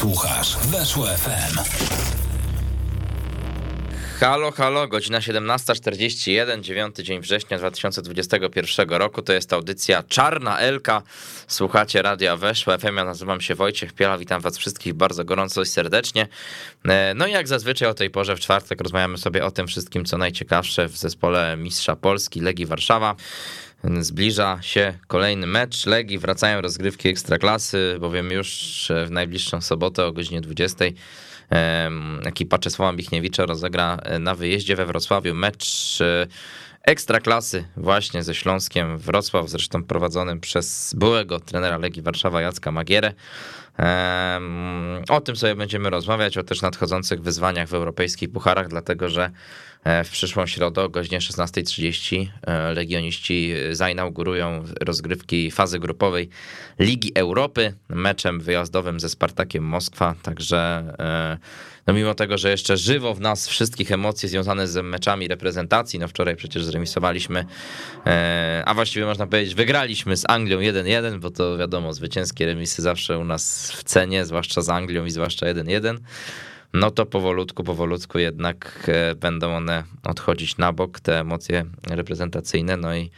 Słuchasz Weszło FM. Halo, halo, godzina 17.41, 9 dzień września 2021 roku. To jest audycja Czarna Elka. Słuchacie Radia Weszło FM. Ja nazywam się Wojciech Piela. Witam was wszystkich bardzo gorąco i serdecznie. E, no i jak zazwyczaj o tej porze w czwartek rozmawiamy sobie o tym wszystkim, co najciekawsze w zespole Mistrza Polski Legii Warszawa. Zbliża się kolejny mecz. Legii, wracają rozgrywki Ekstraklasy, bowiem już w najbliższą sobotę o godzinie 20 ekipa Czesława Michniewicza rozegra na wyjeździe we Wrocławiu mecz e, Ekstraklasy właśnie ze Śląskiem Wrocław, zresztą prowadzonym przez byłego trenera Legii Warszawa Jacka Magierę. O tym sobie będziemy rozmawiać, o też nadchodzących wyzwaniach w europejskich pucharach, dlatego że e, w przyszłą środę o godzinie 16.30 e, legioniści zainaugurują rozgrywki fazy grupowej Ligi Europy meczem wyjazdowym ze Spartakiem Moskwa, także e, no mimo tego, że jeszcze żywo w nas wszystkich emocje związane z meczami reprezentacji, no wczoraj przecież zremisowaliśmy, a właściwie można powiedzieć wygraliśmy z Anglią 1-1, bo to wiadomo, zwycięskie remisy zawsze u nas w cenie, zwłaszcza z Anglią i zwłaszcza 1-1, no to powolutku, powolutku jednak e, będą one odchodzić na bok, te emocje reprezentacyjne, no i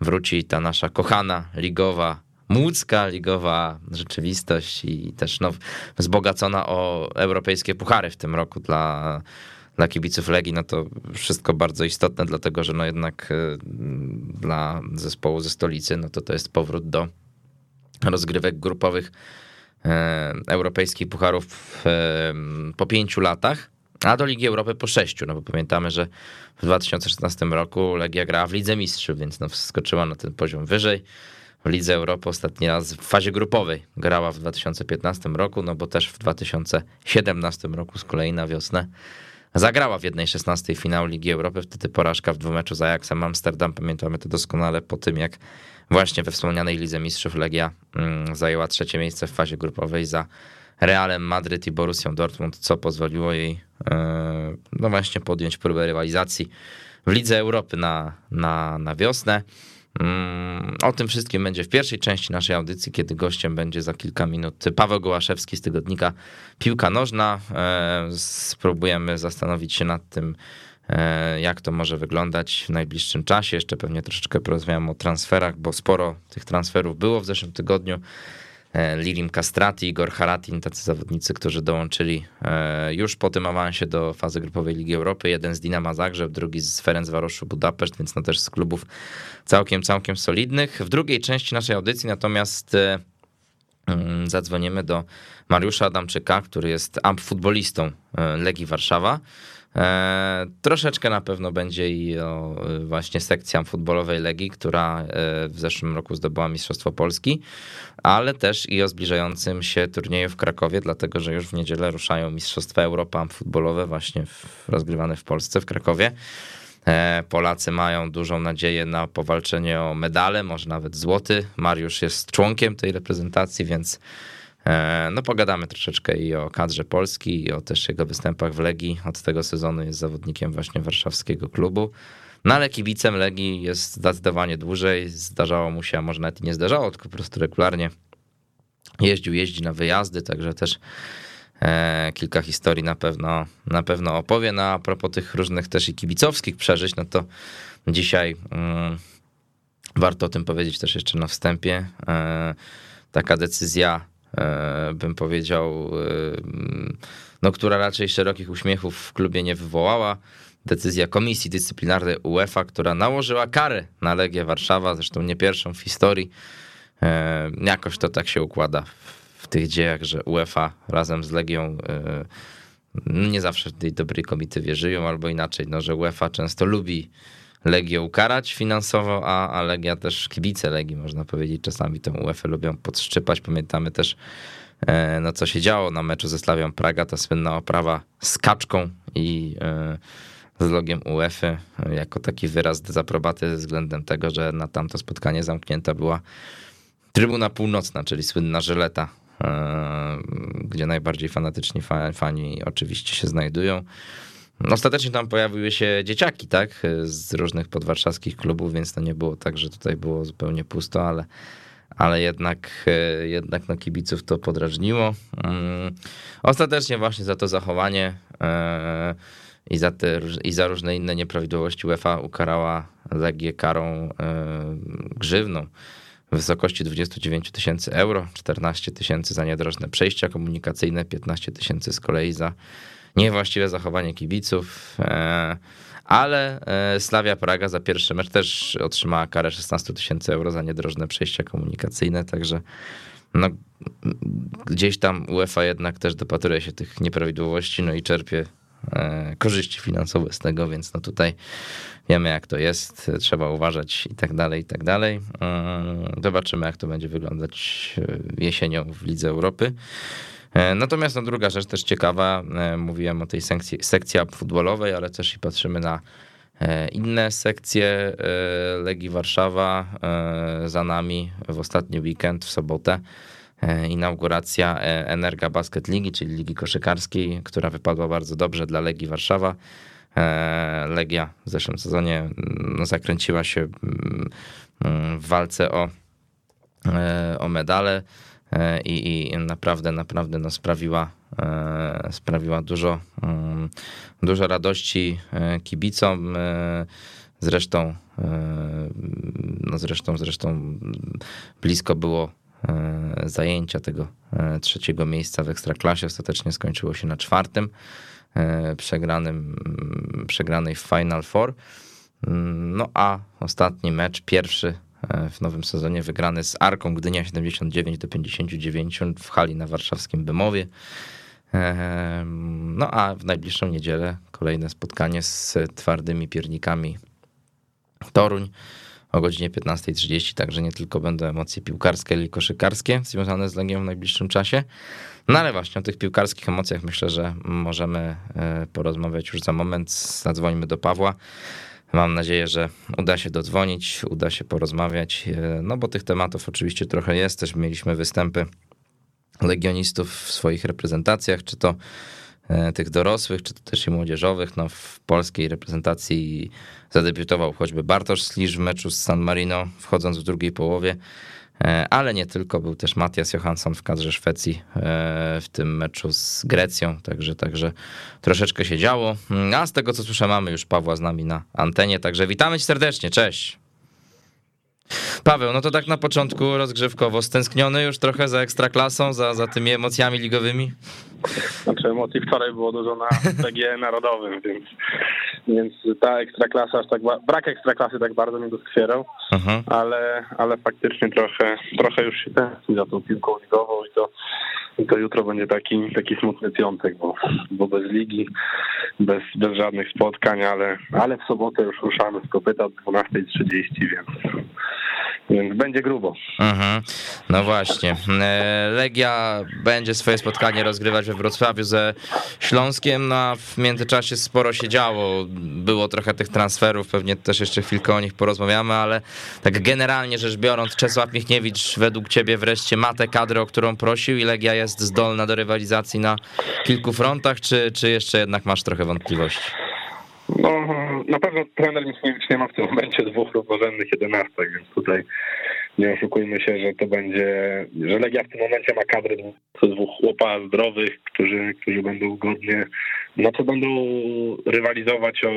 wróci ta nasza kochana ligowa łódzka ligowa rzeczywistość i też no, wzbogacona o europejskie puchary w tym roku dla, dla kibiców Legii, no to wszystko bardzo istotne, dlatego że no jednak e, dla zespołu ze stolicy, no to to jest powrót do rozgrywek grupowych E, europejskich pucharów e, po pięciu latach, a do Ligi Europy po sześciu, no bo pamiętamy, że w 2016 roku Legia grała w Lidze Mistrzów, więc no wskoczyła na ten poziom wyżej. W Lidze Europy ostatni raz w fazie grupowej. Grała w 2015 roku, no bo też w 2017 roku z kolei na wiosnę zagrała w jednej 16 finał Ligi Europy, wtedy porażka w dwumeczu z Ajaxem Amsterdam, pamiętamy to doskonale po tym jak właśnie we wspomnianej Lidze Mistrzów Legia mm, zajęła trzecie miejsce w fazie grupowej za Realem Madryt i Borussią Dortmund, co pozwoliło jej e, no właśnie podjąć próbę rywalizacji w Lidze Europy na, na, na wiosnę. Mm, o tym wszystkim będzie w pierwszej części naszej audycji, kiedy gościem będzie za kilka minut Paweł Gołaszewski z tygodnika Piłka Nożna. E, spróbujemy zastanowić się nad tym, E, jak to może wyglądać w najbliższym czasie. Jeszcze pewnie troszeczkę porozmawiam o transferach, bo sporo tych transferów było w zeszłym tygodniu. E, Lilim Castrati, Igor Haratin, tacy zawodnicy, którzy dołączyli e, już po tym awansie do fazy grupowej Ligi Europy. Jeden z Dinama Zagrzeb, drugi z Ferencvaroszu Budapeszt, więc no też z klubów całkiem, całkiem solidnych. W drugiej części naszej audycji natomiast mm, zadzwonimy do Mariusza Adamczyka, który jest futbolistą Legii Warszawa. E, troszeczkę na pewno będzie i o e, właśnie sekcją futbolowej Legii, która e, w zeszłym roku zdobyła Mistrzostwo Polski, ale też i o zbliżającym się turnieju w Krakowie, dlatego że już w niedzielę ruszają Mistrzostwa Europa futbolowe właśnie w, rozgrywane w Polsce, w Krakowie. Polacy mają dużą nadzieję na powalczenie o medale, może nawet złoty. Mariusz jest członkiem tej reprezentacji, więc E, no pogadamy troszeczkę i o kadrze Polski, i o też jego występach w Legii. Od tego sezonu jest zawodnikiem właśnie warszawskiego klubu. No ale kibicem Legii jest zdecydowanie dłużej. Zdarzało mu się, a może nawet nie zdarzało, tylko po prostu regularnie jeździł, jeździ na wyjazdy, także też e, kilka historii na pewno, na pewno opowie. No a propos tych różnych też i kibicowskich przeżyć, no to dzisiaj mm, warto o tym powiedzieć też jeszcze na wstępie. E, taka decyzja bym powiedział, e, no, która raczej szerokich uśmiechów w klubie nie wywołała. Decyzja Komisji Dyscyplinarnej UEFA, która nałożyła karę na Legię Warszawa, zresztą nie pierwszą w historii. E, jakoś to tak się układa w tych dziejach, że UEFA razem z Legią nie zawsze tej dobrej komity wierzyją, albo inaczej, no, że UEFA często lubi Legię ukarać finansowo, a, a Legia też kibice Legii, można powiedzieć, czasami tę UEFA lubią podszczypać. Pamiętamy też, e, no co się działo na meczu ze Slawią Praga, ta słynna oprawa z kaczką i e, z logiem UEFA, jako taki wyraz dezaprobaty względem tego, że na tamto spotkanie zamknięta była trybuna północna, czyli słynna żyleta, e, gdzie najbardziej fanatyczni fani oczywiście się znajdują. Ostatecznie tam pojawiły się dzieciaki, tak, z różnych podwarszawskich klubów, więc to nie było tak, że tutaj było zupełnie pusto, ale, ale jednak, jednak no kibiców to podrażniło. Mm, ostatecznie właśnie za to zachowanie i za, te, i za różne inne nieprawidłowości UEFA ukarała Legię karą grzywną w wysokości 29 tysięcy euro, 14 tysięcy za niedrożne przejścia komunikacyjne, 15 tysięcy z kolei za niewłaściwe zachowanie kibiców. E, ale e, Slavia Praga za pierwszy mecz też otrzymała karę 16 tysięcy euro za niedrożne przejścia komunikacyjne, także no, gdzieś tam UEFA jednak też dopatruje się tych nieprawidłowości, no i czerpie e, korzyści finansowe z tego, więc no tutaj wiemy jak to jest, trzeba uważać i tak dalej, i tak dalej. Zobaczymy jak to będzie wyglądać jesienią w Lidze Europy. E, natomiast no, druga rzecz też ciekawa, e, mówiłem o tej sekcji, sekcji futbolowej, ale też i patrzymy na e, inne sekcje Legii Warszawa za nami w ostatni weekend, w sobotę. Inauguracja Energa Basket Ligi, czyli Ligi Koszykarskiej, która wypadła bardzo dobrze dla Legii Warszawa. Legia w zeszłym sezonie no, zakręciła się mm, w walce o, o medale. E, i, i naprawdę, naprawdę no sprawiła, e, sprawiła dużo, mm, dużo radości e, kibicom. Zresztą, no zresztą, zresztą blisko było zajęcia tego trzeciego miejsca w Ekstraklasie. Ostatecznie skończyło się na czwartym, przegranym, przegranej w Final Four. No a ostatni mecz, pierwszy w nowym sezonie wygrany z Arką Gdynia 79 do 59 w hali na warszawskim Bemowie. E, no a w najbliższą niedzielę kolejne spotkanie z twardymi piernikami Toruń o godzinie 15.30, także nie tylko będą emocje piłkarskie, ale i koszykarskie związane z Legią w najbliższym czasie. No ale właśnie o tych piłkarskich emocjach myślę, że możemy e, porozmawiać już za moment. Zadzwonimy do Pawła. Mam nadzieję, że uda się dodzwonić, uda się porozmawiać, e, no bo tych tematów oczywiście trochę jest. Też mieliśmy występy legionistów w swoich reprezentacjach, czy to e, tych dorosłych, czy to też i młodzieżowych. No, w polskiej reprezentacji zadebiutował choćby Bartosz Sliż w meczu z San Marino, wchodząc w drugiej połowie. E, ale nie tylko, był też Matias Johansson w kadrze Szwecji e, w tym meczu z Grecją, także, także troszeczkę się działo. A z tego co słyszę, mamy już Pawła z nami na antenie, także witamy cię serdecznie, cześć. Paweł, no to tak na początku rozgrzewkowo, stęskniony już trochę za ekstraklasą, za, za tymi emocjami ligowymi? Znaczy emocji wczoraj było dużo na PG narodowym, więc, więc ta ekstraklasa, tak, brak ekstraklasy tak bardzo nie doskwierał, uh-huh. ale, ale faktycznie trochę, trochę już się tęskni za tą piłką ligową i to, i to jutro będzie taki, taki smutny piątek, bo, bo bez ligi, bez, bez żadnych spotkań, ale, ale w sobotę już ruszamy z kopyta o 12.30, więc więc będzie grubo. Mhm. No właśnie. E, Legia będzie swoje spotkanie rozgrywać we Wrocławiu ze Śląskiem. No a w międzyczasie sporo się działo. Było trochę tych transferów, pewnie też jeszcze chwilkę o nich porozmawiamy, ale tak generalnie rzecz biorąc, Czesław Michniewicz według ciebie wreszcie ma tę kadrę, o którą prosił i Legia jest zdolna do rywalizacji na kilku frontach, czy, czy jeszcze jednak masz trochę wątpliwości? No, na pewno trener Michniewicz nie ma w tym momencie dwóch równorzędnych jedenastek, więc tutaj nie oszukujmy się, że to będzie, że Legia w tym momencie ma kadrę dwóch chłopa zdrowych, którzy, którzy będą godnie, no to będą rywalizować o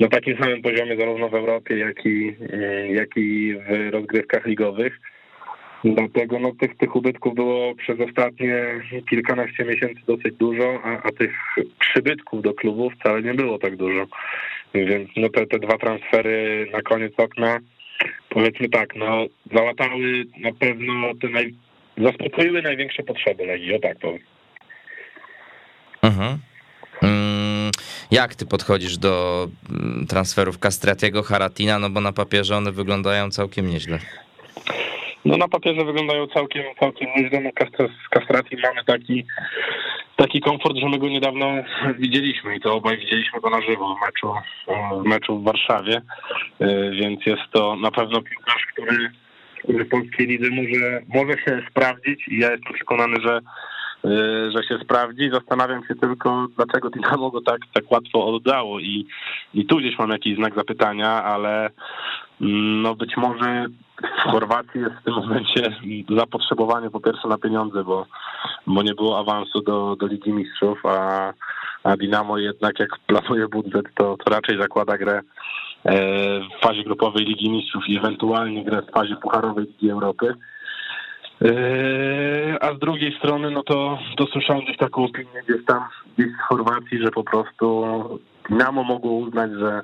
na takim samym poziomie zarówno w Europie, jak i, jak i w rozgrywkach ligowych. Dlatego no, tych, tych ubytków było przez ostatnie kilkanaście miesięcy dosyć dużo, a, a tych przybytków do klubów wcale nie było tak dużo. Więc no, te, te dwa transfery na koniec okna, powiedzmy tak, no, załatały na pewno te naj... zaspokoiły największe potrzeby Legii, o tak powiem. Mhm. Mm, jak ty podchodzisz do mm, transferów Castratiego, Haratina, no bo na papierze one wyglądają całkiem nieźle. No na papierze wyglądają całkiem, całkiem nieźle. No z kastracji mamy taki, taki komfort, że my go niedawno widzieliśmy i to obaj widzieliśmy go na żywo w meczu, w meczu w Warszawie, y, więc jest to na pewno piłkarz, który, w polskiej lidze może, może się sprawdzić i ja jestem przekonany, że y, że się sprawdzi. Zastanawiam się tylko, dlaczego Dinamo go tak, tak łatwo oddało i, i tu gdzieś mam jakiś znak zapytania, ale mm, no być może w Chorwacji jest w tym momencie zapotrzebowanie po pierwsze na pieniądze, bo, bo nie było awansu do, do Ligi Mistrzów, a, a Dinamo jednak jak planuje budżet, to, to raczej zakłada grę e, w fazie grupowej Ligi Mistrzów i ewentualnie grę w fazie pucharowej Ligi Europy. E, a z drugiej strony, no to, to słyszałem gdzieś taką opinię gdzieś tam gdzieś z Chorwacji, że po prostu Dinamo mogło uznać, że,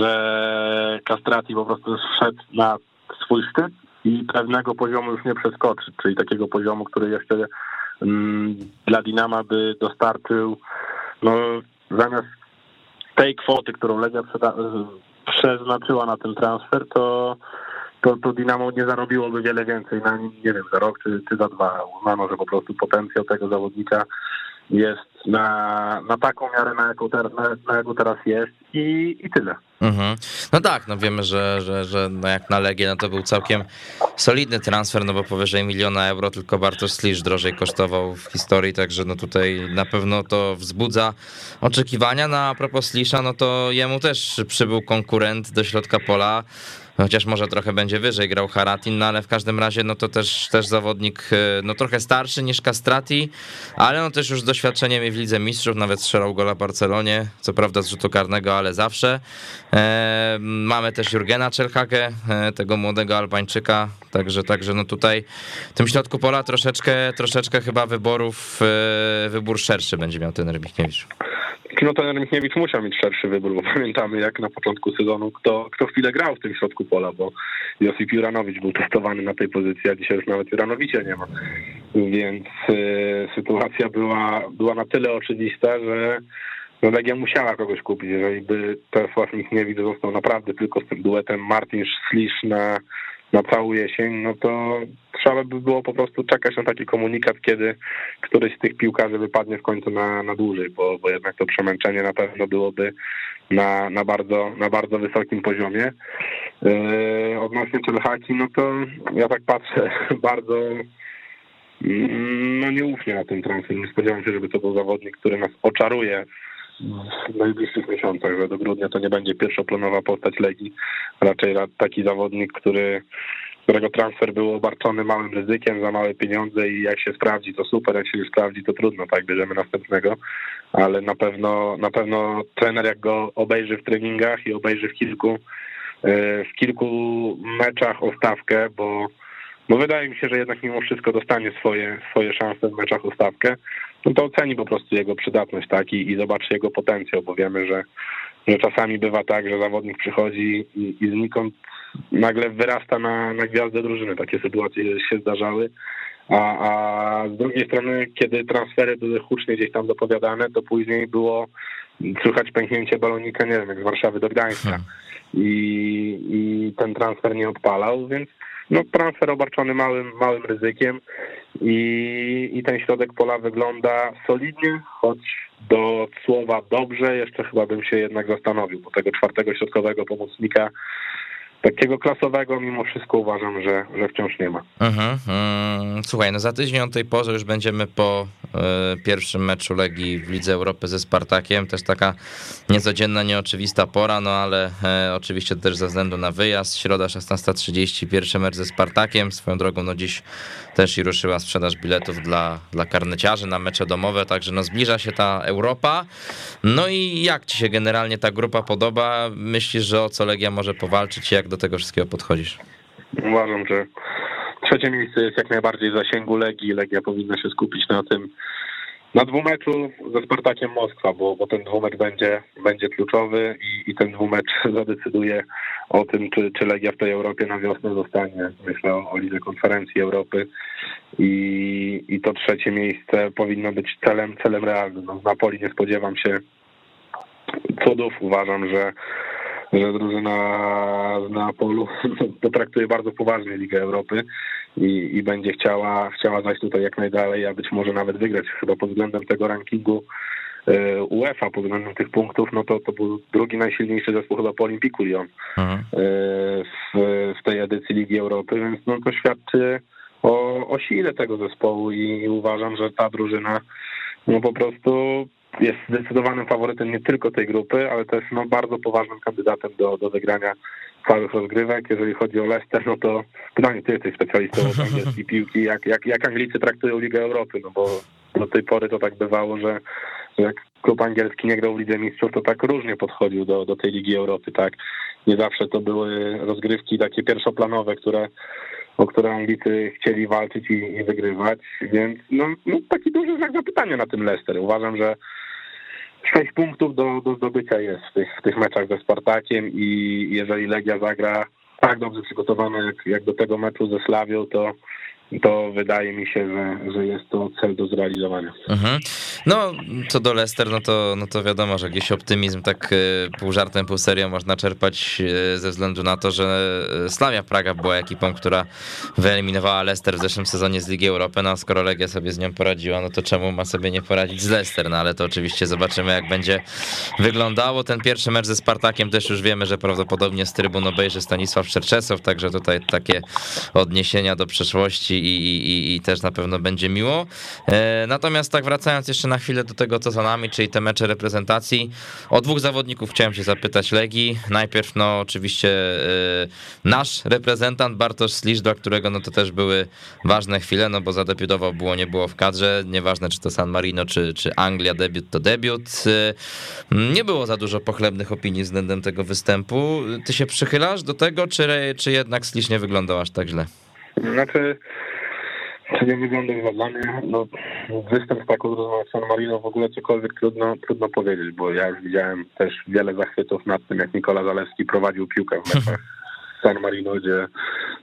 że Castrati po prostu wszedł na swój szczyt i pewnego poziomu już nie przeskoczy, czyli takiego poziomu, który jeszcze mm, dla Dinama by dostarczył no, zamiast tej kwoty, którą Legia przeznaczyła na ten transfer, to to, to Dinamo nie zarobiłoby wiele więcej na nim, nie wiem, za rok czy, czy za dwa. Uznano, że po prostu potencjał tego zawodnika jest na, na taką miarę, na jaką, ter, na, na jaką teraz jest i, i tyle. Mhm. No tak, no wiemy, że, że, że no jak na Legię, no to był całkiem solidny transfer, no bo powyżej miliona euro tylko Bartosz Slisz drożej kosztował w historii, także no tutaj na pewno to wzbudza oczekiwania. No a propos Slisza, no to jemu też przybył konkurent do środka pola, chociaż może trochę będzie wyżej grał Haratin, no ale w każdym razie no to też, też zawodnik e, no trochę starszy niż Castrati, ale no też już z doświadczeniem w Lidze Mistrzów, nawet strzelał gola Barcelonie, co prawda z rzutu karnego, ale zawsze. E, mamy też Jurgena Czerhake, e, tego młodego Albańczyka, także, także no tutaj w tym środku pola troszeczkę, troszeczkę chyba wyborów, wybór szerszy będzie miał ten Rybikniewicz no ten Michniewicz musiał mieć szerszy wybór, bo pamiętamy jak na początku sezonu kto, kto chwilę grał w tym środku pola, bo Josip Juranowicz był testowany na tej pozycji, a dzisiaj już nawet Juranowicza nie ma. Więc y, sytuacja była, była na tyle oczywista, że no Legia musiała kogoś kupić. Jeżeli by Czesław Michniewicz został naprawdę tylko z tym duetem Martin Slisz na na całą jesień, no to trzeba by było po prostu czekać na taki komunikat, kiedy któryś z tych piłkarzy wypadnie w końcu na, na dłużej, bo, bo jednak to przemęczenie na pewno byłoby na, na, bardzo, na bardzo wysokim poziomie. Yy, odnośnie Czelhaki, no to ja tak patrzę bardzo mm, no nieufnie na ten transfer. Nie spodziewam się, żeby to był zawodnik, który nas oczaruje w najbliższych miesiącach, że do grudnia to nie będzie pierwszoplanowa postać Legii, raczej taki zawodnik, który którego transfer był obarczony małym ryzykiem, za małe pieniądze i jak się sprawdzi, to super, jak się nie sprawdzi, to trudno, tak, bierzemy następnego, ale na pewno, na pewno trener jak go obejrzy w treningach i obejrzy w kilku, e, w kilku meczach o stawkę, bo, bo wydaje mi się, że jednak mimo wszystko dostanie swoje, swoje szanse w meczach o stawkę, no to oceni po prostu jego przydatność, tak, i, i zobaczy jego potencjał, bo wiemy, że, że czasami bywa tak, że zawodnik przychodzi i, i znikąd nagle wyrasta na, na gwiazdę drużyny. Takie sytuacje się zdarzały. A, a z drugiej strony, kiedy transfery były hucznie gdzieś tam dopowiadane, to później było słychać pęknięcie balonika, nie wiem, jak z Warszawy do Gdańska. Hmm. I, I ten transfer nie odpalał, więc no, transfer obarczony małym, małym ryzykiem i, i ten środek pola wygląda solidnie, choć do słowa dobrze jeszcze chyba bym się jednak zastanowił, bo tego czwartego środkowego pomocnika takiego klasowego mimo wszystko uważam, że, że wciąż nie ma. Mhm, mm, słuchaj, no za tydzień o tej porze już będziemy po y, pierwszym meczu Legii w Lidze Europy ze Spartakiem. Też taka niecodzienna, nieoczywista pora, no ale y, oczywiście też ze względu na wyjazd. Środa 16.30, pierwszy mecz ze Spartakiem. Swoją drogą, no dziś też i ruszyła sprzedaż biletów dla, dla karneciarzy na mecze domowe, także no zbliża się ta Europa. No i jak ci się generalnie ta grupa podoba? Myślisz, że o co Legia może powalczyć? Jak do tego wszystkiego podchodzisz? Uważam, że trzecie miejsce jest jak najbardziej w zasięgu Legii. Legia powinna się skupić na tym, na dwumeczu ze Spartakiem Moskwa, bo, bo ten dwumecz będzie, będzie kluczowy i, i ten dwumecz zadecyduje o tym, czy, czy Legia w tej Europie na wiosnę zostanie. Myślę o, o Lidze Konferencji Europy i, i to trzecie miejsce powinno być celem, celem realnym. No, w Napoli nie spodziewam się cudów. Uważam, że że drużyna z Neapolu potraktuje bardzo poważnie Ligę Europy i, i będzie chciała, chciała zajść tutaj jak najdalej, a być może nawet wygrać. Chyba pod względem tego rankingu e, UEFA, pod względem tych punktów, no to, to był drugi najsilniejszy zespół chyba po Olimpiku Lyon mhm. E, w, w tej edycji Ligi Europy, więc no to świadczy o, o sile tego zespołu i uważam, że ta drużyna no po prostu jest zdecydowanym faworytem nie tylko tej grupy, ale też no, bardzo poważnym kandydatem do, do wygrania całych rozgrywek. Jeżeli chodzi o Leicester, no to pytanie, ty jesteś specjalistą od angielskiej piłki, jak, jak, jak Anglicy traktują Ligę Europy, no bo do tej pory to tak bywało, że jak klub angielski nie grał w Lidze Mistrzów, to tak różnie podchodził do, do tej Ligi Europy, tak. Nie zawsze to były rozgrywki takie pierwszoplanowe, które o które Anglicy chcieli walczyć i, i wygrywać, więc no, no, taki duży znak zapytania na tym Leicester. Uważam, że sześć punktów do, do zdobycia jest w tych, w tych meczach ze Spartakiem i jeżeli Legia zagra tak dobrze przygotowana jak, jak do tego meczu ze Slawią, to to wydaje mi się, że, że jest to cel do zrealizowania. Mhm. No, co do Leicester, no to, no to wiadomo, że jakiś optymizm tak e, pół żartem, pół serią można czerpać e, ze względu na to, że e, Slavia Praga była ekipą, która wyeliminowała Leicester w zeszłym sezonie z Ligi Europy, no a skoro Legia sobie z nią poradziła, no to czemu ma sobie nie poradzić z Leicester? No ale to oczywiście zobaczymy, jak będzie wyglądało. Ten pierwszy mecz ze Spartakiem też już wiemy, że prawdopodobnie z trybun obejrzy Stanisław Szczerczesow, także tutaj takie odniesienia do przeszłości i, i, i też na pewno będzie miło. E, natomiast tak wracając jeszcze na chwilę do tego, co za nami, czyli te mecze reprezentacji, o dwóch zawodników chciałem się zapytać Legii. Najpierw no oczywiście e, nasz reprezentant Bartosz Slisz, dla którego no to też były ważne chwile, no bo zadebiutował było, nie było w kadrze, nieważne czy to San Marino, czy, czy Anglia, debiut to debiut. E, nie było za dużo pochlebnych opinii względem tego występu. Ty się przychylasz do tego, czy, czy jednak Slisz nie wyglądał aż tak źle? Znaczy, czy nie wygląda chyba dla mnie? No, występ taką drużyną San Marino w ogóle cokolwiek trudno, trudno powiedzieć, bo ja już widziałem też wiele zachwytów nad tym, jak Nikola Zalewski prowadził piłkę w meczach San Marino, gdzie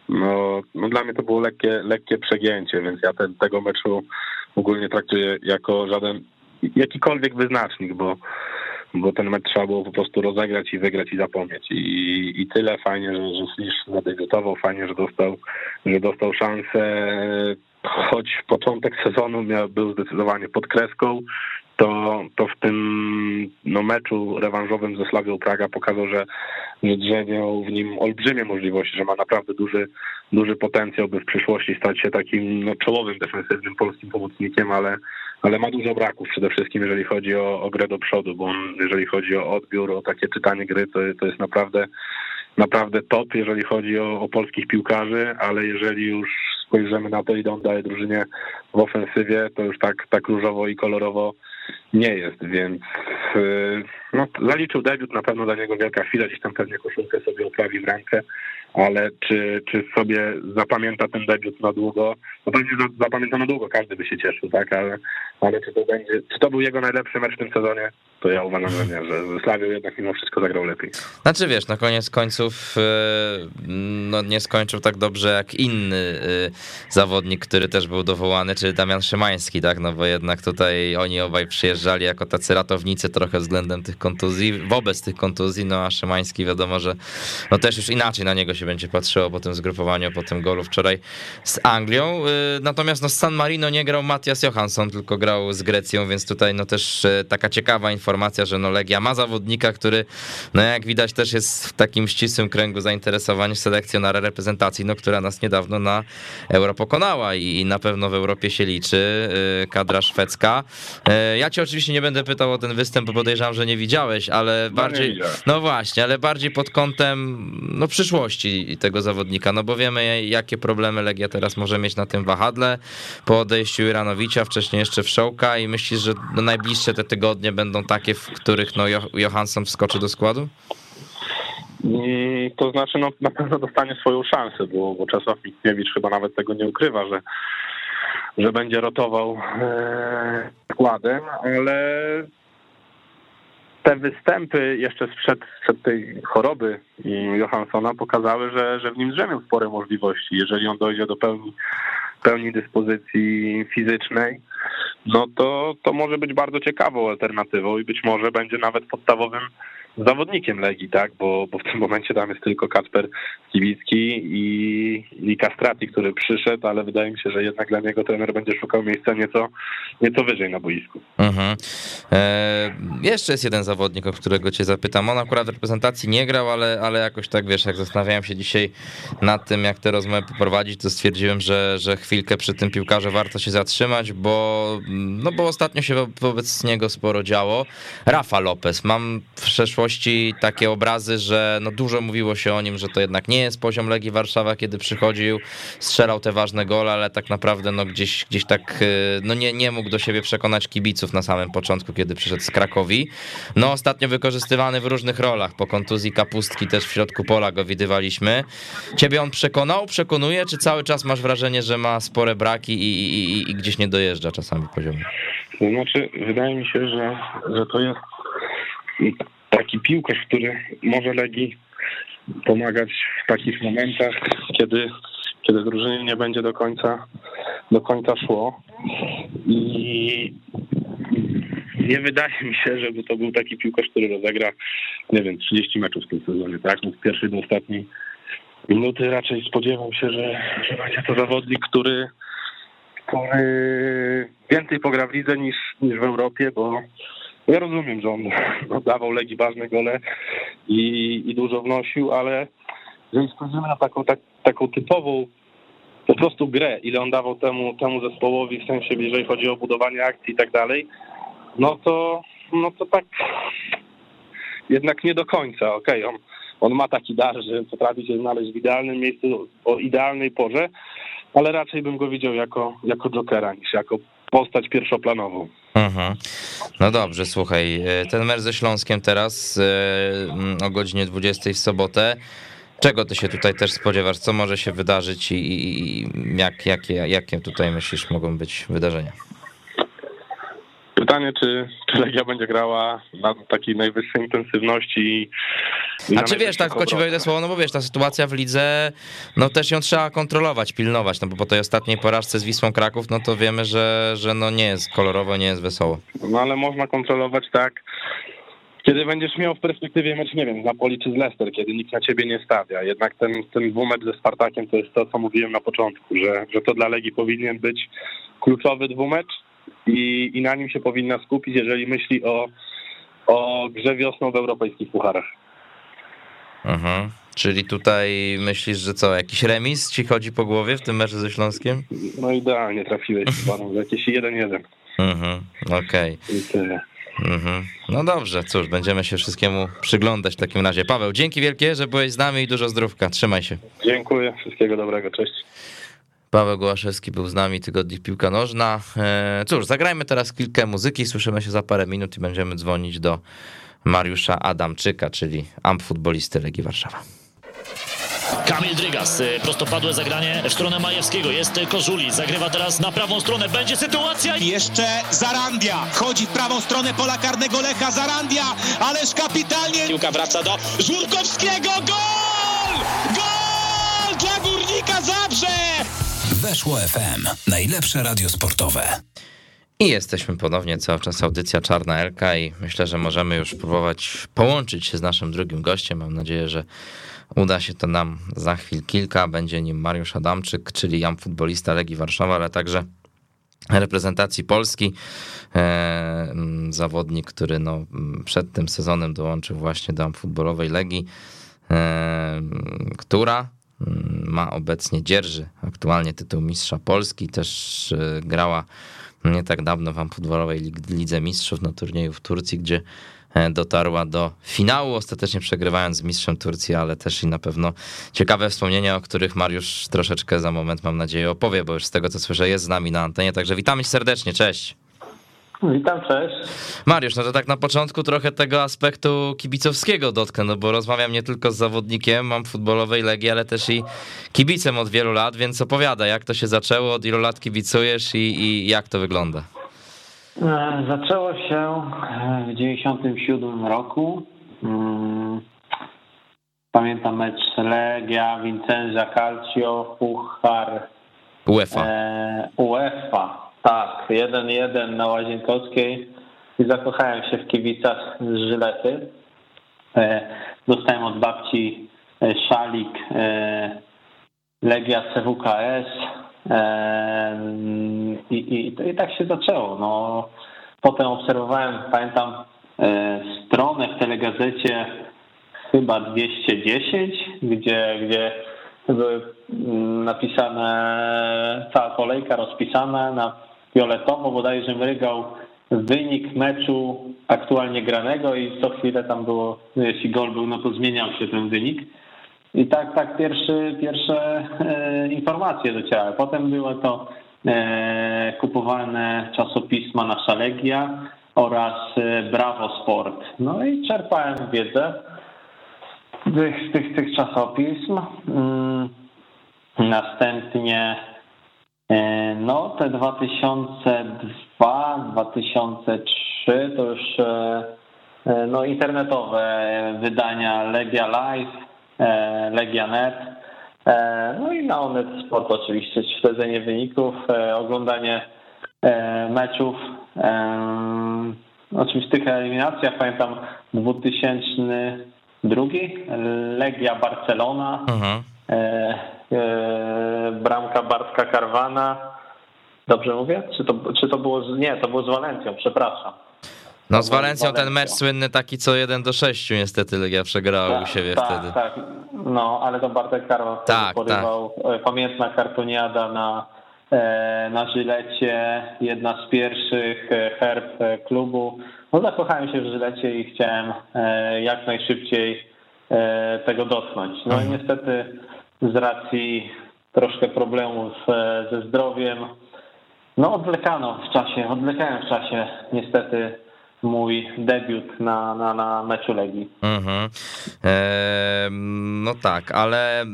no, no dla mnie to było lekkie, lekkie przegięcie, więc ja ten, tego meczu ogólnie traktuję jako żaden jakikolwiek wyznacznik, bo bo ten mecz trzeba było po prostu rozegrać i wygrać i zapomnieć. I, i tyle fajnie, że, że Slisz zadebiutował, fajnie, że dostał, że dostał szansę choć początek sezonu miał, był zdecydowanie pod kreską, to, to w tym no, meczu rewanżowym ze Slawią Praga pokazał, że, że w nim olbrzymie możliwości, że ma naprawdę duży, duży potencjał, by w przyszłości stać się takim no, czołowym defensywnym polskim pomocnikiem, ale, ale ma dużo braków przede wszystkim, jeżeli chodzi o, o grę do przodu, bo on, jeżeli chodzi o odbiór, o takie czytanie gry, to, to jest naprawdę naprawdę top, jeżeli chodzi o, o polskich piłkarzy, ale jeżeli już spojrzymy na to, ile on daje drużynie w ofensywie, to już tak, tak różowo i kolorowo nie jest, więc y, no, zaliczył debiut, na pewno dla niego wielka chwila, gdzieś tam pewnie koszulkę sobie oprawi w rękę, ale czy, czy sobie zapamięta ten debiut na długo? No pewnie zapamięta na długo, każdy by się cieszył, tak, ale, ale czy to będzie, czy to był jego najlepszy mecz w tym sezonie? To ja uważam, że nie, że Slawią jednak mimo wszystko zagrał lepiej. Znaczy wiesz, na koniec końców y, no nie skończył tak dobrze jak inny y, zawodnik, który też był dowołany, czyli Damian Szymański, tak, no bo jednak tutaj oni obaj przyjeżdżali jako tacy ratownicy trochę względem tych kontuzji, wobec tych kontuzji, no a Szymański wiadomo, że no też już inaczej na niego się będzie patrzyło po tym zgrupowaniu, po tym golu wczoraj z Anglią. Y, natomiast no z San Marino nie grał Matias Johansson, tylko grał z Grecją, więc tutaj no też y, taka ciekawa informacja, że no Legia ma zawodnika, który no jak widać też jest w takim ścisłym kręgu zainteresowań selekcjonara reprezentacji, no która nas niedawno na Euro pokonała i na pewno w Europie się liczy, y, kadra szwedzka. Ja cię oczywiście nie będę pytał o ten występ, bo podejrzewam, że nie widziałeś, ale no bardziej, no właśnie, ale bardziej pod kątem no przyszłości tego zawodnika, no bo wiemy, jakie problemy Legia teraz może mieć na tym wahadle po odejściu Iranowicza, wcześniej jeszcze Wszołka i myślisz, że no najbliższe te tygodnie będą takie, w których no Johansson wskoczy do składu? Mm, to znaczy, no na pewno dostanie swoją szansę, bo, bo Czesław Mickiewicz chyba nawet tego nie ukrywa, że, że będzie rotował e, składem, ale te występy jeszcze sprzed, sprzed tej choroby Johanssona pokazały, że, że w nim drzemią spore możliwości. Jeżeli on dojdzie do pełni, pełni dyspozycji fizycznej, no to, to może być bardzo ciekawą alternatywą i być może będzie nawet podstawowym zawodnikiem Legii, tak, bo, bo w tym momencie tam jest tylko Kacper Kiwicki i, i Kastrati, który przyszedł, ale wydaje mi się, że jednak dla niego trener będzie szukał miejsca nieco, nieco wyżej na boisku. Mhm. E, jeszcze jest jeden zawodnik, o którego cię zapytam. On akurat w reprezentacji nie grał, ale, ale jakoś tak, wiesz, jak zastanawiałem się dzisiaj nad tym, jak te rozmowy poprowadzić, to stwierdziłem, że, że chwilkę przy tym piłkarze warto się zatrzymać, bo, no bo ostatnio się wobec niego sporo działo. Rafa Lopez. Mam w przeszłości takie obrazy, że no dużo mówiło się o nim, że to jednak nie jest poziom Legii Warszawa, kiedy przychodził, strzelał te ważne gole, ale tak naprawdę no gdzieś, gdzieś tak y, no nie, nie mógł do siebie przekonać kibiców na samym początku, kiedy przyszedł z Krakowi. No ostatnio wykorzystywany w różnych rolach, po kontuzji kapustki też w środku pola go widywaliśmy. Ciebie on przekonał, przekonuje, czy cały czas masz wrażenie, że ma spore braki i, i, i, i gdzieś nie dojeżdża czasami poziomu? To znaczy, wydaje mi się, że, że to jest taki piłkarz, który może Legii pomagać w takich momentach, kiedy, kiedy drużynie nie będzie do końca, do końca szło. I nie wydaje mi się, żeby to był taki piłkarz, który rozegra, nie wiem, 30 meczów w tym sezonie, tak? Od pierwszej do ostatniej minuty raczej spodziewam się, że, że będzie to zawodnik, który, który więcej pogra w lidze niż, niż w Europie, bo ja rozumiem, że on dawał Legii ważne gole i, i dużo wnosił, ale jeżeli spojrzymy na taką, tak, taką typową po prostu grę, ile on dawał temu, temu zespołowi, w sensie jeżeli chodzi o budowanie akcji i tak dalej, no to, no to tak jednak nie do końca. Okej, okay, on, on ma taki dar, że potrafi się znaleźć w idealnym miejscu o idealnej porze, ale raczej bym go widział jako, jako jokera niż jako postać pierwszoplanową. Mhm. No dobrze, słuchaj, e, ten mecz ze Śląskiem teraz e, o godzinie 20 w sobotę. Czego ty się tutaj też spodziewasz? Co może się wydarzyć i, i jak, jakie, jakie tutaj myślisz mogą być wydarzenia? Pytanie, czy, czy Legia będzie grała na takiej najwyższej intensywności. A czy wiesz, tak tylko ci wejdę słowo, no bo wiesz, ta sytuacja w lidze, no też ją trzeba kontrolować, pilnować, no bo po tej ostatniej porażce z Wisłą Kraków, no to wiemy, że, że no nie jest kolorowo, nie jest wesoło. No ale można kontrolować tak, kiedy będziesz miał w perspektywie mecz, nie wiem, z Napoli czy z Leicester, kiedy nikt na ciebie nie stawia. Jednak ten, ten dwumecz ze Spartakiem to jest to, co mówiłem na początku, że, że to dla Legii powinien być kluczowy dwumecz, i, i na nim się powinna skupić, jeżeli myśli o, o grze wiosną w europejskich pucharach. Mhm. Czyli tutaj myślisz, że co, jakiś remis ci chodzi po głowie w tym meczu ze Śląskiem? No idealnie trafiłeś panu, jakieś 1-1. Mhm, okej. Okay. Mhm. No dobrze, cóż, będziemy się wszystkiemu przyglądać w takim razie. Paweł, dzięki wielkie, że byłeś z nami i dużo zdrówka. Trzymaj się. Dziękuję, wszystkiego dobrego, cześć. Paweł Gołaszewski był z nami, Tygodnik Piłka Nożna. E, cóż, zagrajmy teraz kilkę muzyki, słyszymy się za parę minut i będziemy dzwonić do Mariusza Adamczyka, czyli amp futbolisty Legii Warszawa. Kamil Drygas, e, prostopadłe zagranie w stronę Majewskiego, jest Kożuli, zagrywa teraz na prawą stronę, będzie sytuacja. Jeszcze Zarandia, wchodzi w prawą stronę pola karnego Lecha, Zarandia, ależ kapitalnie. Piłka wraca do Żurkowskiego! Gol Weszło FM. Najlepsze radio sportowe. I jesteśmy ponownie cały czas audycja Czarna Elka i myślę, że możemy już próbować połączyć się z naszym drugim gościem. Mam nadzieję, że uda się to nam za chwil kilka. Będzie nim Mariusz Adamczyk, czyli jam futbolista Legii Warszawa, ale także reprezentacji Polski. E, zawodnik, który no, przed tym sezonem dołączył właśnie do futbolowej Legii, e, która Mm, ma obecnie, dzierży. Aktualnie tytuł mistrza Polski, też e, grała nie tak dawno w futbolowej Lidze Mistrzów na turnieju w Turcji, gdzie e, dotarła do finału, ostatecznie przegrywając z mistrzem Turcji, ale też i na pewno ciekawe wspomnienia, o których Mariusz troszeczkę za moment, mam nadzieję, opowie, bo już z tego, co słyszę, jest z nami na antenie, także witamy serdecznie, cześć. Witam, cześć. Mariusz, no to tak na początku trochę tego aspektu kibicowskiego dotknę, no bo rozmawiam nie tylko z zawodnikiem, mam futbolowej Legii, ale też i kibicem od wielu lat, więc opowiada, jak to się zaczęło, od ilu lat kibicujesz i, i jak to wygląda? E, zaczęło się w 97 roku. Mm, pamiętam mecz Legia, Vincenza, Calcio, Puchar UEFA. E, UEFA tak, 1-1 na Łazienkowskiej i zakochałem się w kibicach z Żylety. Dostałem od babci szalik Legia CWKS i, i, i tak się zaczęło. No, potem obserwowałem, pamiętam stronę w telegazecie chyba 210, gdzie, gdzie były mm, napisane, cała kolejka rozpisana na fioletowo, bodajże mrygał wynik meczu aktualnie granego i co chwilę tam było, jeśli gol był, no to zmieniał się ten wynik. I tak, tak pierwszy, pierwsze e, informacje docierały. Potem było to e, kupowane czasopisma Nasza Legia oraz e, Bravo Sport. No i czerpałem wiedzę tych, tych, tych czasopism. Mm, następnie no te 2002, 2003 to już e, e, no, internetowe wydania Legia Live, Legia Net, no i na Onet Sport oczywiście śledzenie wyników, oglądanie meczów. Oczywiście w tych eliminacjach pamiętam 2000 drugi, Legia Barcelona, mhm. E, e, bramka Bartka Karwana. Dobrze mówię? Czy to, czy to było, z, nie, to było z Walencją, przepraszam. No z Walencją ten mecz słynny taki co 1 do 6 niestety Legia przegrała tak, u siebie tak, wtedy. Tak, no ale to Bartek Karwan tak, porywał tak. pamiętna kartoniada na, na Żylecie, jedna z pierwszych herb klubu. No zakochałem się w Żylecie i chciałem jak najszybciej tego dotknąć. No i mhm. niestety z racji troszkę problemów e, ze zdrowiem, no odwlekano w czasie, odwlekałem w czasie niestety mój debiut na, na, na meczu Legii. Mhm. Eee, no tak, ale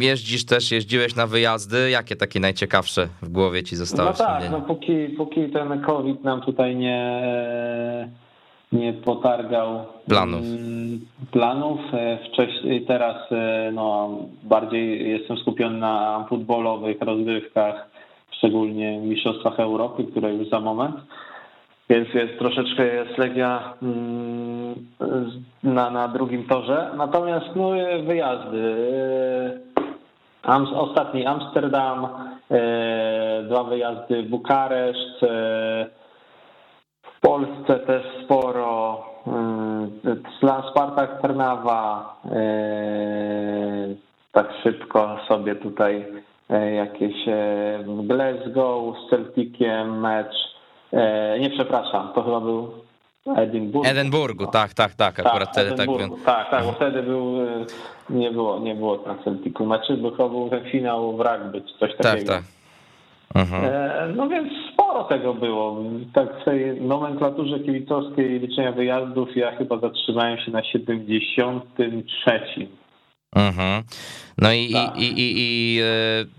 jeździsz też, jeździłeś na wyjazdy. Jakie takie najciekawsze w głowie ci zostały No tak, no póki, póki ten COVID nam tutaj nie, nie potargał planów. Mm, planów. E, wcześniej, teraz e, no, bardziej jestem skupiony na futbolowych rozgrywkach, szczególnie Mistrzostwach Europy, które już za moment więc jest troszeczkę jest Legia mm, na, na drugim torze. Natomiast no, wyjazdy. Am, ostatni Amsterdam, e, dwa wyjazdy Bukareszt, e, w Polsce też sporo, e, Spartak Trnawa, tak szybko sobie tutaj jakieś w Glasgow z Celticiem mecz, E, nie przepraszam, to chyba był Edynburgu. Edynburgu, tak, tak, tak, akurat tak, wtedy tak wiem. Tak, tak, bo wtedy był, e, nie było, nie było na Celticu meczy, bo chyba był ten finał w rugby, czy coś tak, takiego. Tak, tak. Mhm. No więc sporo tego było. Tak w tej nomenklaturze kibicowskiej liczenia wyjazdów ja chyba zatrzymałem się na 73. Mhm. No i, tak. i, i, i e,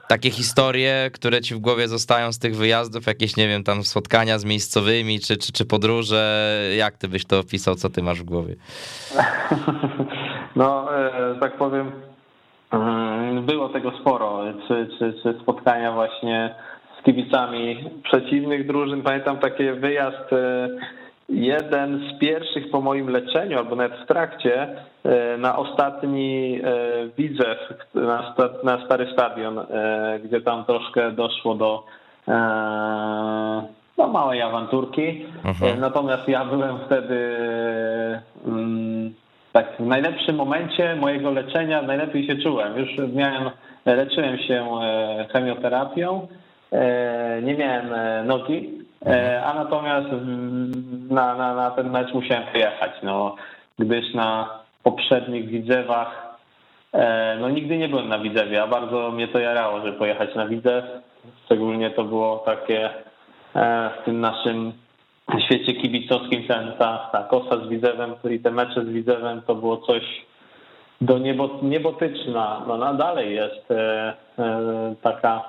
takie historie, które ci w głowie zostają z tych wyjazdów, jakieś, nie wiem, tam spotkania z miejscowymi, czy, czy, czy podróże, jak ty byś to opisał, co ty masz w głowie? No, e, tak powiem, było tego sporo, czy, czy, czy spotkania właśnie z kibicami przeciwnych drużyn. Pamiętam taki wyjazd e, jeden z pierwszych po moim leczeniu, albo nawet w trakcie, e, na ostatni e, widzew na, stary stadion, gdzie tam troszkę doszło do no, małej awanturki. Mhm. Natomiast ja byłem wtedy mm, tak w najlepszym momencie mojego leczenia, najlepiej się czułem. Już miałem, leczyłem się chemioterapią, nie miałem nogi, E, a natomiast na, na, na ten mecz musiałem wyjechać, no, gdyż na poprzednich Widzewach e, no nigdy nie byłem na Widzewie, a bardzo mnie to jarało, żeby pojechać na Widzew. Szczególnie to było takie e, w tym naszym świecie kibicowskim ten, ta, ta kosa z Widzewem, czyli te mecze z Widzewem to było coś do niebo, niebotyczna. No, no dalej jest taka mm,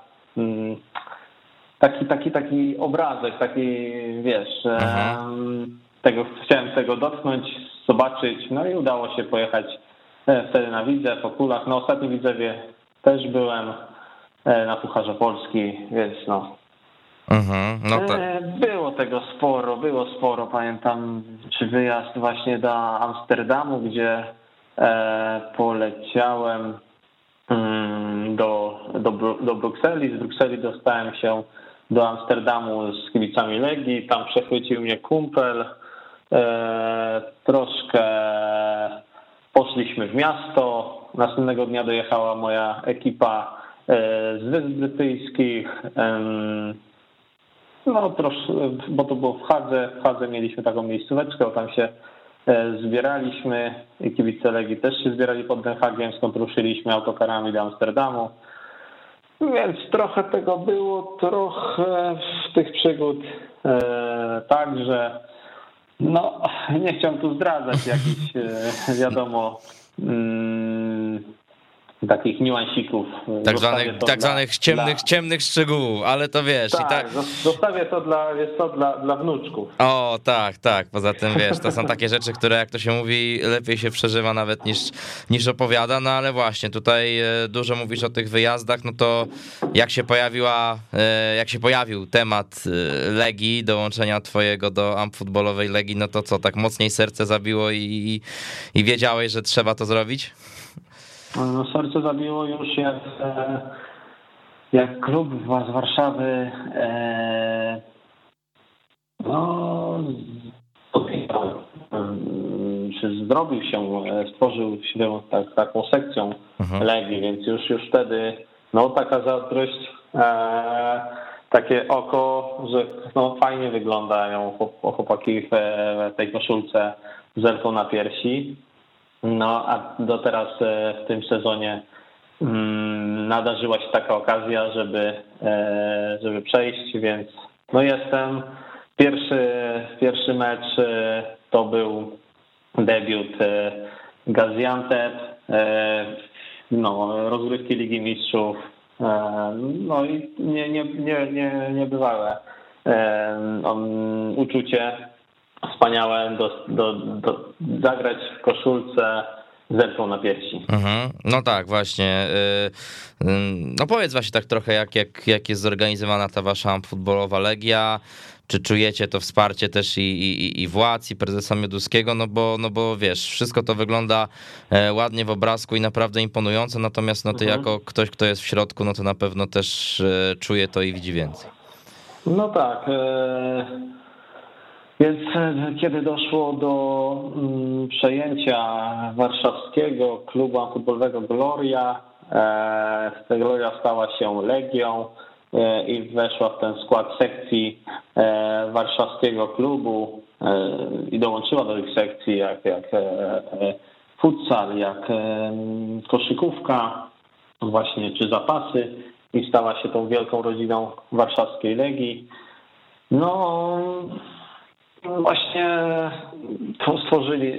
taki, taki, taki obrazek, taki, wiesz, mhm. tego, chciałem tego dotknąć, zobaczyć, no i udało się pojechać e, wtedy na Widzę, po kulach. Na ostatnim Widzewie też byłem e, na Pucharze Polski, więc no, Mhm, no tak. E, Było tego sporo, było sporo. Pamiętam, czy wyjazd właśnie do Amsterdamu, gdzie poleciałem mm, do, do, do Brukseli. Z Brukseli dostałem się do Amsterdamu z kibicami Legii. Tam przechwycił mnie kumpel. E, Troszkę poszliśmy w miasto. Następnego dnia dojechała moja ekipa e, z Wysp Brytyjskich. No troszkę, bo to było w Hadze. W Hadze mieliśmy taką miejscóweczkę, tam się e, zbieraliśmy i kibice Legii też się zbierali pod Den Hagiem, skąd ruszyliśmy autokarami do Amsterdamu. Więc trochę tego było, trochę z tych przygód e, także. No, nie chciałem tu zdradzać jakichś, e, wiadomo, mm, takich niuansików. Tak Zostawię zwanych, tak zwanych ciemnych, dla- ciemnych szczegółów, ale to wiesz. i tak, tak, zostawię to dla, jest to dla, dla wnuczków. O, tak, tak. Poza tym wiesz, to są takie rzeczy, które jak to się mówi, lepiej się przeżywa nawet niż, niż opowiada. No ale właśnie, tutaj e, dużo mówisz o tych wyjazdach, no to jak się pojawiła, e, jak się pojawił temat e, Legii, dołączenia twojego do amp futbolowej Legii, no to co, tak mocniej serce zabiło i, i, i wiedziałeś, że trzeba to zrobić? No, serce zabiło już jak, e, jak klub z Warszawy e, no, em, czy zrobił się, e, stworzył się tak, taką sekcją Mhm. Legii, więc już, już wtedy no, taka zazdrość, e, takie oko, że no, fajnie wyglądają chłop- chłopaki w, w tej koszulce z elfą na piersi. No, a do teraz e, w tym sezonie mm, nadarzyła się taka okazja, żeby, e, żeby przejść, więc no jestem. Pierwszy, pierwszy mecz e, to był debiut Gaziantep, no, rozgrywki Ligi Mistrzów, no i nie, nie, nie, nie, niebywałe uczucie wspaniałe do, do, do, zagrać w koszulce z elfą na piersi. Mhm. No tak, właśnie. y, y, No powiedz właśnie tak trochę, jak, jak, jak jest zorganizowana ta wasza futbolowa Legia. Czy czujecie to wsparcie też i, i, i władz, i prezesa Mioduskiego? No bo, no bo wiesz, wszystko to wygląda e, ładnie w obrazku i naprawdę imponująco, natomiast no ty Mhm. jako ktoś, kto jest w środku, no to na pewno też e, czuje to i widzi więcej. No tak. e, Więc e, kiedy doszło do mm, przejęcia warszawskiego klubu futbolowego Gloria, e, Gloria stała się Legią e, i weszła w ten skład sekcji warszawskiego klubu i dołączyła do tych sekcji jak, jak futsal, jak koszykówka, właśnie czy zapasy i stała się tą wielką rodziną warszawskiej Legii. No, właśnie to stworzyli,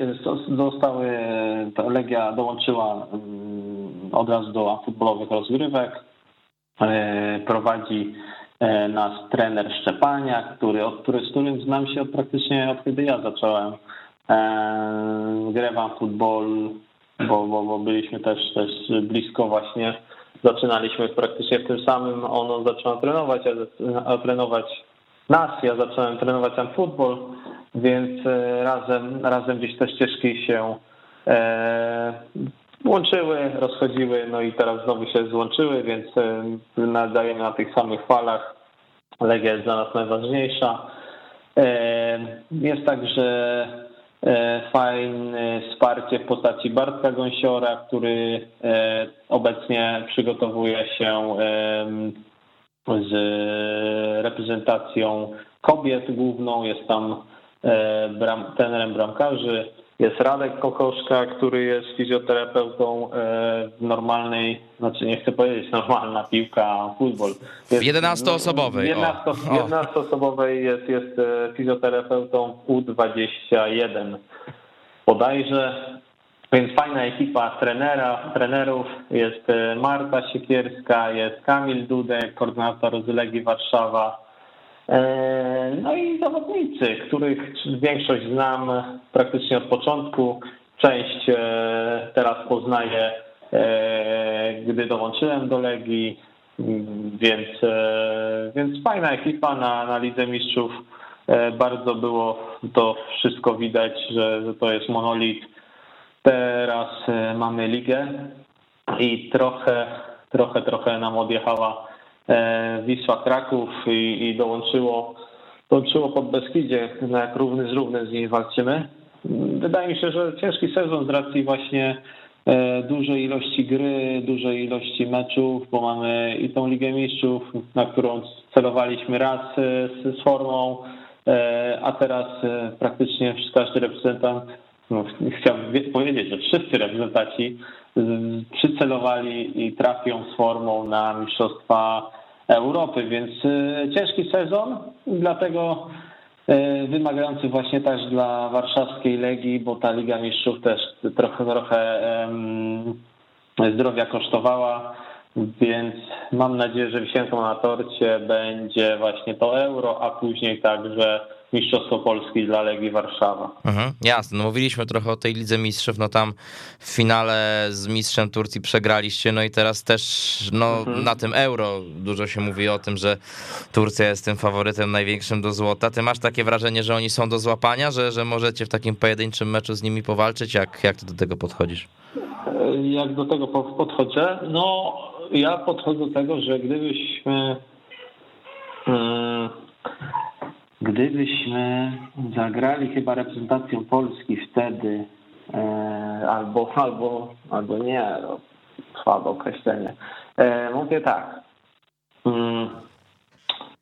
zostały, ta Legia dołączyła mm, od razu do futbolowych rozgrywek. E, Prowadzi e, nas trener Szczepania, który, od, który, z którym znam się od praktycznie od kiedy ja zacząłem e, grę w futbol, bo, bo, bo byliśmy też, też blisko właśnie zaczynaliśmy praktycznie w tym samym, ono zaczął trenować, a, a trenować nas, ja zacząłem trenować tam futbol, więc e, razem, razem gdzieś te ścieżki się e, łączyły, rozchodziły, no i teraz znowu się złączyły, więc e, nadajemy na tych samych falach. Legia jest dla nas najważniejsza. Jest także fajne wsparcie w postaci Bartka Gąsiora, który obecnie przygotowuje się z reprezentacją kobiet główną. Jest tam e, bram, trenerem bramkarzy. Jest Radek Kokoszka, który jest fizjoterapeutą e, w normalnej, znaczy nie chcę powiedzieć normalna piłka, futbol. Jest, 11-osobowej, o. 11 O. 11-osobowej jest, jest e, fizjoterapeutą U21 bodajże. Więc fajna ekipa trenera, trenerów. Jest e, Marta Siekierska, jest Kamil Dudek, koordynator z Legii Warszawa. E, No i zawodnicy, których większość znam praktycznie od początku. Część e, teraz poznaję, gdy dołączyłem do Legii. Więc, więc fajna ekipa na, na Lidze Mistrzów. Bardzo było to wszystko widać, że, że to jest monolit. Teraz mamy ligę i trochę, trochę, trochę nam odjechała Wisła Kraków i, i dołączyło, dołączyło pod Beskidzie, jak równy z równym z nimi walczymy. Wydaje mi się, że ciężki sezon z racji właśnie e, dużej ilości gry, dużej ilości meczów, bo mamy i tą Ligę Mistrzów, na którą celowaliśmy raz e, z, formą, e, a teraz praktycznie każdy reprezentant, no, chciałbym powiedzieć, że wszyscy reprezentanci przycelowali i trafią z formą na Mistrzostwa Europy, więc ciężki sezon, dlatego E, wymagający właśnie też dla warszawskiej Legii, bo ta Liga Mistrzów też trochę, trochę zdrowia kosztowała, więc mam nadzieję, że wisienką na torcie będzie właśnie to euro, a później także Mistrzostwo Polski dla Legii Warszawa. Mhm, jasne, no mówiliśmy trochę o tej Lidze Mistrzów, no tam w finale z mistrzem Turcji przegraliście, no i teraz też no, mhm. na tym euro dużo się mówi o tym, że Turcja jest tym faworytem największym do złota. Ty masz takie wrażenie, że oni są do złapania, że, że możecie w takim pojedynczym meczu z nimi powalczyć? Jak, jak ty do tego podchodzisz? Jak do tego podchodzę? No ja podchodzę do tego, że gdybyśmy... Hmm, Gdybyśmy zagrali chyba reprezentacją Polski wtedy, e, albo, albo, albo nie, no, słabe określenie. E, mówię tak. Mm,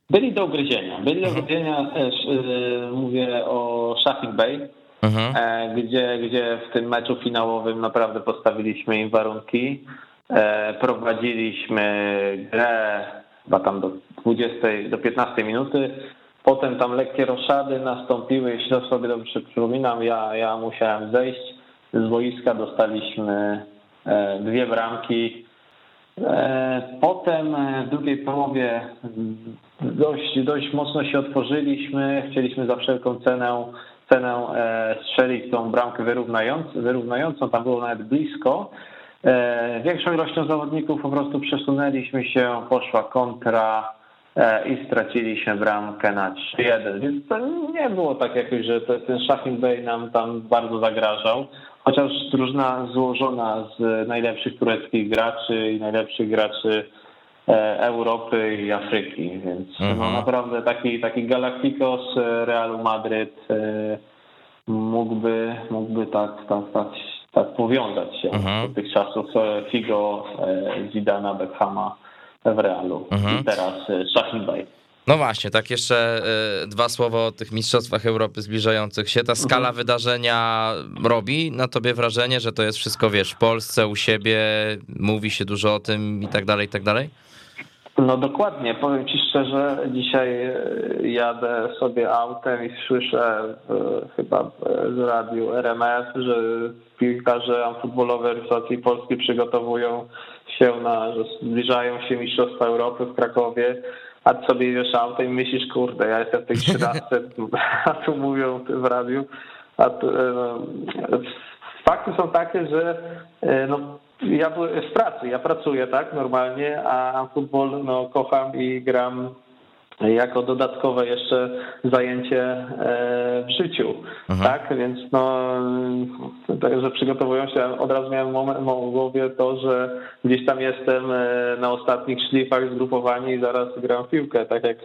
byli do ugryzienia. Byli do mhm. ugryzienia też, e, mówię o Shafik Bay, mhm. gdzie, gdzie w tym meczu finałowym naprawdę postawiliśmy im warunki. Prowadziliśmy grę chyba tam do 20, do 15 minuty Potem tam lekkie roszady nastąpiły, jeśli sobie dobrze przypominam, ja, ja musiałem zejść. Z boiska, dostaliśmy e, dwie bramki. E, potem w drugiej połowie dość, dość mocno się otworzyliśmy, chcieliśmy za wszelką cenę, cenę e, strzelić tą bramkę wyrównującą, wyrównującą, tam było nawet blisko. Większą ilością zawodników po prostu przesunęliśmy się, poszła kontra, E, i straciliśmy bramkę na 3-1, więc to nie było tak jakoś, że ten Shaheen Bay nam tam bardzo zagrażał, chociaż drużyna złożona z najlepszych tureckich graczy i najlepszych graczy e, Europy i Afryki, więc no mhm. no naprawdę taki, taki Galacticos Realu Madryt e, mógłby, mógłby tak, tak, tak, tak powiązać się mhm. do tych czasów Figo, Zidana, Beckhama w Realu. Mhm. I teraz y, Shaheen Bay. No właśnie, tak jeszcze y, dwa słowa o tych mistrzostwach Europy zbliżających się. Ta skala mhm. wydarzenia robi na tobie wrażenie, że to jest wszystko, wiesz, w Polsce, u siebie, mówi się dużo o tym i tak dalej, i tak dalej? No dokładnie. Powiem Ci szczerze, dzisiaj y, jadę sobie autem i słyszę chyba z radiu RMF, że piłkarze futbolowe reprezentacji Polski przygotowują się na, że zbliżają się Mistrzostwa Europy w Krakowie, a ty sobie wiesz auto i myślisz, kurde, ja jestem w tej 13, a tu mówią w radiu, a tu, e, no, fakty są takie, że e, no, ja byłem w pracy, ja pracuję tak normalnie, a futbol no, kocham i gram jako dodatkowe jeszcze zajęcie e, w życiu, mhm. tak? Więc no, także przygotowują się, od razu miałem moment w głowie to, że gdzieś tam jestem e, na ostatnich szlifach zgrupowani i zaraz gram w piłkę, tak jak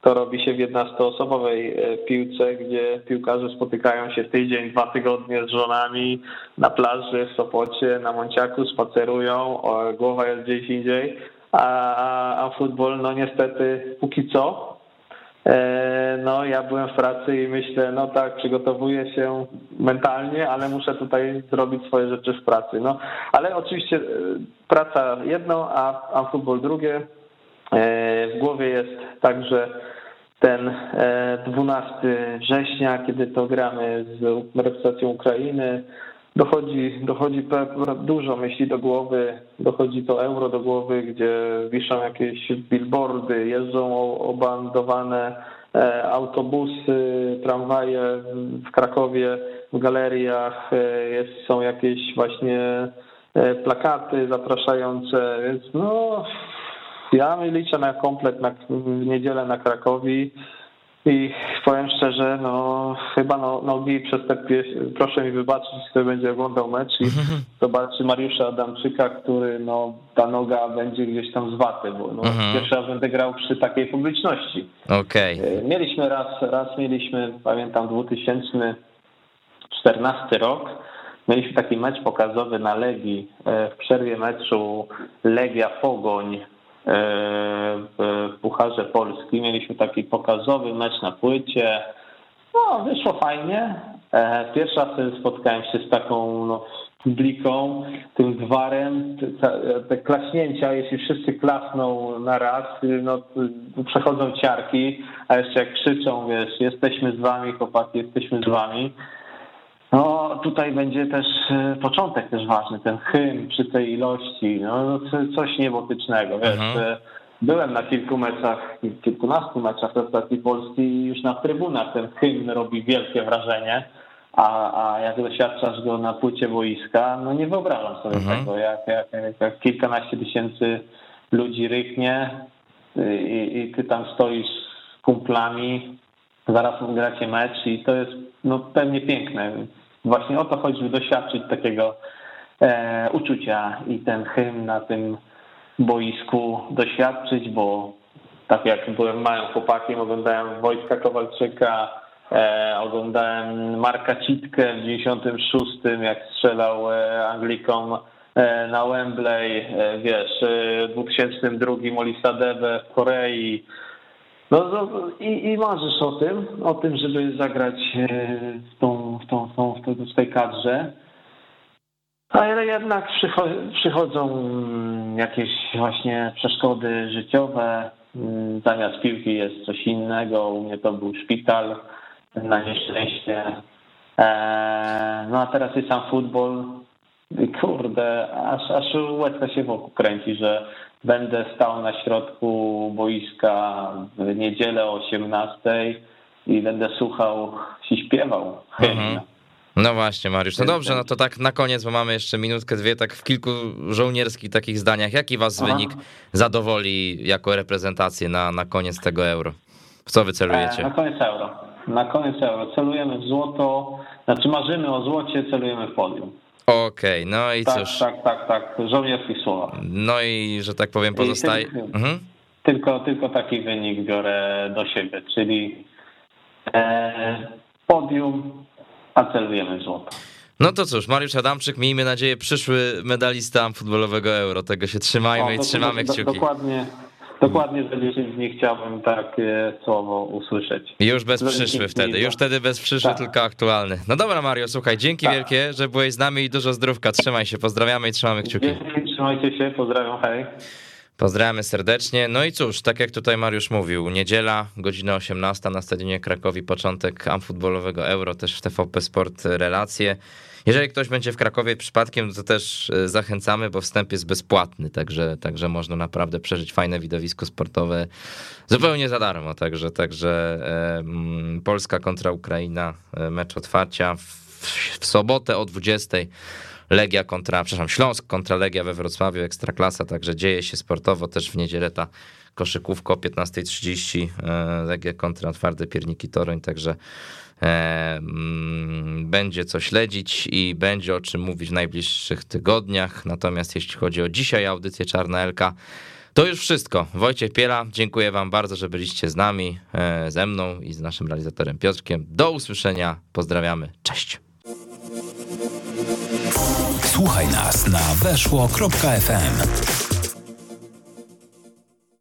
to robi się w 11-osobowej e, piłce, gdzie piłkarze spotykają się tydzień, dwa tygodnie z żonami na plaży w Sopocie, na Monciaku, spacerują, głowa jest gdzieś indziej a, a futbol, no niestety, póki co, e, no ja byłem w pracy i myślę, no tak, przygotowuję się mentalnie, ale muszę tutaj zrobić swoje rzeczy w pracy. No, ale oczywiście e, praca jedno, a, a futbol drugie. E, w głowie jest także ten 12 września, kiedy to gramy z reprezentacją Ukrainy, dochodzi, dochodzi dużo myśli do głowy, dochodzi to euro do głowy, gdzie wiszą jakieś billboardy, jeżdżą obandowane e, autobusy, tramwaje w Krakowie, w galeriach, e, jest, są jakieś właśnie e, plakaty zapraszające, więc no Ja liczę na komplet na, w niedzielę na Krakowi. I powiem szczerze, no chyba no, nogi przez te proszę mi wybaczyć, kto będzie oglądał mecz i zobaczy Mariusza Adamczyka, który no ta noga będzie gdzieś tam zwaty, bo no, mhm. pierwszy raz będę grał przy takiej publiczności. Okej. Okay. E, mieliśmy raz, raz mieliśmy, pamiętam 2014 rok, mieliśmy taki mecz pokazowy na Legii e, w przerwie meczu Legia Pogoń w Pucharze Polski. Mieliśmy taki pokazowy mecz na płycie. No, wyszło fajnie. E, pierwszy raz spotkałem się z taką no, publiką, tym gwarem, te klaśnięcia, jeśli wszyscy klasną na raz, no, przechodzą ciarki, a jeszcze jak krzyczą, wiesz, jesteśmy z wami, chłopaki, jesteśmy z wami. No tutaj będzie też e, początek też ważny, ten hymn przy tej ilości, no, no coś niebotycznego, wiesz. Mhm. Byłem na kilku meczach, kilkunastu meczach reprezentacji Polski i już na trybunach ten hymn robi wielkie wrażenie, a, a jak doświadczasz go na płycie boiska, no nie wyobrażam sobie mhm. tego, jak, jak, jak kilkanaście tysięcy ludzi ryknie i, i ty tam stoisz z kumplami, zaraz gracie mecz i to jest no, pewnie piękne. Właśnie o to chodzi, żeby doświadczyć takiego e, uczucia i ten hymn na tym boisku doświadczyć, bo tak jak byłem małym chłopakiem, oglądałem Wojtka Kowalczyka, e, oglądałem Marka Citkę w 96, jak strzelał e, Anglikom e, na Wembley, e, wiesz, e, w 2002 Olisadebe w Korei, no, no i, i marzysz o tym, o tym, żeby zagrać e, w, tą, w, tą, w, tą, w tej kadrze. Ale jednak przychodzą jakieś właśnie przeszkody życiowe. Mm, zamiast piłki jest coś innego. U mnie to był szpital na nieszczęście. E, no a teraz jest sam futbol. Kurde, aż, aż łezka się wokół kręci, że Będę stał na środku boiska w niedzielę o 18 i będę słuchał i śpiewał Mhm. No właśnie, Mariusz. No dobrze, no to tak na koniec, bo mamy jeszcze minutkę, dwie, tak w kilku żołnierskich takich zdaniach. Jaki was Aha. wynik zadowoli jako reprezentację na, na koniec tego euro? W co wy celujecie? E, na koniec euro. Na koniec euro. Celujemy w złoto, znaczy marzymy o złocie, celujemy w podium. Okej, okay, no i tak, cóż. Tak, tak, tak, żołnierskich słowach. No i, że tak powiem, pozostaje... Tylko, mhm. tylko, tylko taki wynik biorę do siebie, czyli e, podium, a celujemy złoto. No to cóż, Mariusz Adamczyk, miejmy nadzieję, przyszły medalista futbolowego Euro. Tego się trzymajmy o, i trzymamy kciuki. Dokładnie, Dokładnie za 10 dni chciałbym takie słowo usłyszeć. Już bez przyszły wtedy, już wtedy bez przyszły, tak. tylko aktualny. No dobra Mario, słuchaj, dzięki tak. wielkie, że byłeś z nami i dużo zdrówka. Trzymaj się, pozdrawiamy i trzymamy kciuki. Dzięki, trzymajcie się, pozdrawiam, hej. Pozdrawiamy serdecznie. No i cóż, tak jak tutaj Mariusz mówił, niedziela, godzina 18 na Stadionie Krakowi, początek amfutbolowego Euro, też w TVP Sport relacje. Jeżeli ktoś będzie w Krakowie przypadkiem, to też e, zachęcamy, bo wstęp jest bezpłatny, także, także można naprawdę przeżyć fajne widowisko sportowe zupełnie za darmo. Także, także e, Polska kontra Ukraina, e, mecz otwarcia w, w sobotę o 20. Legia kontra, przepraszam, Śląsk kontra Legia we Wrocławiu, Ekstraklasa, także dzieje się sportowo, też w niedzielę ta koszykówka o 15.30, Legia kontra Twarde Pierniki Toruń, także E, będzie co śledzić i będzie o czym mówić w najbliższych tygodniach. Natomiast jeśli chodzi o dzisiaj audycję Czarna Elka, to już wszystko. Wojciech Piela, dziękuję wam bardzo, że byliście z nami, e, ze mną i z naszym realizatorem Piotrkiem. Do usłyszenia, pozdrawiamy, cześć. Słuchaj nas na weszło.fm.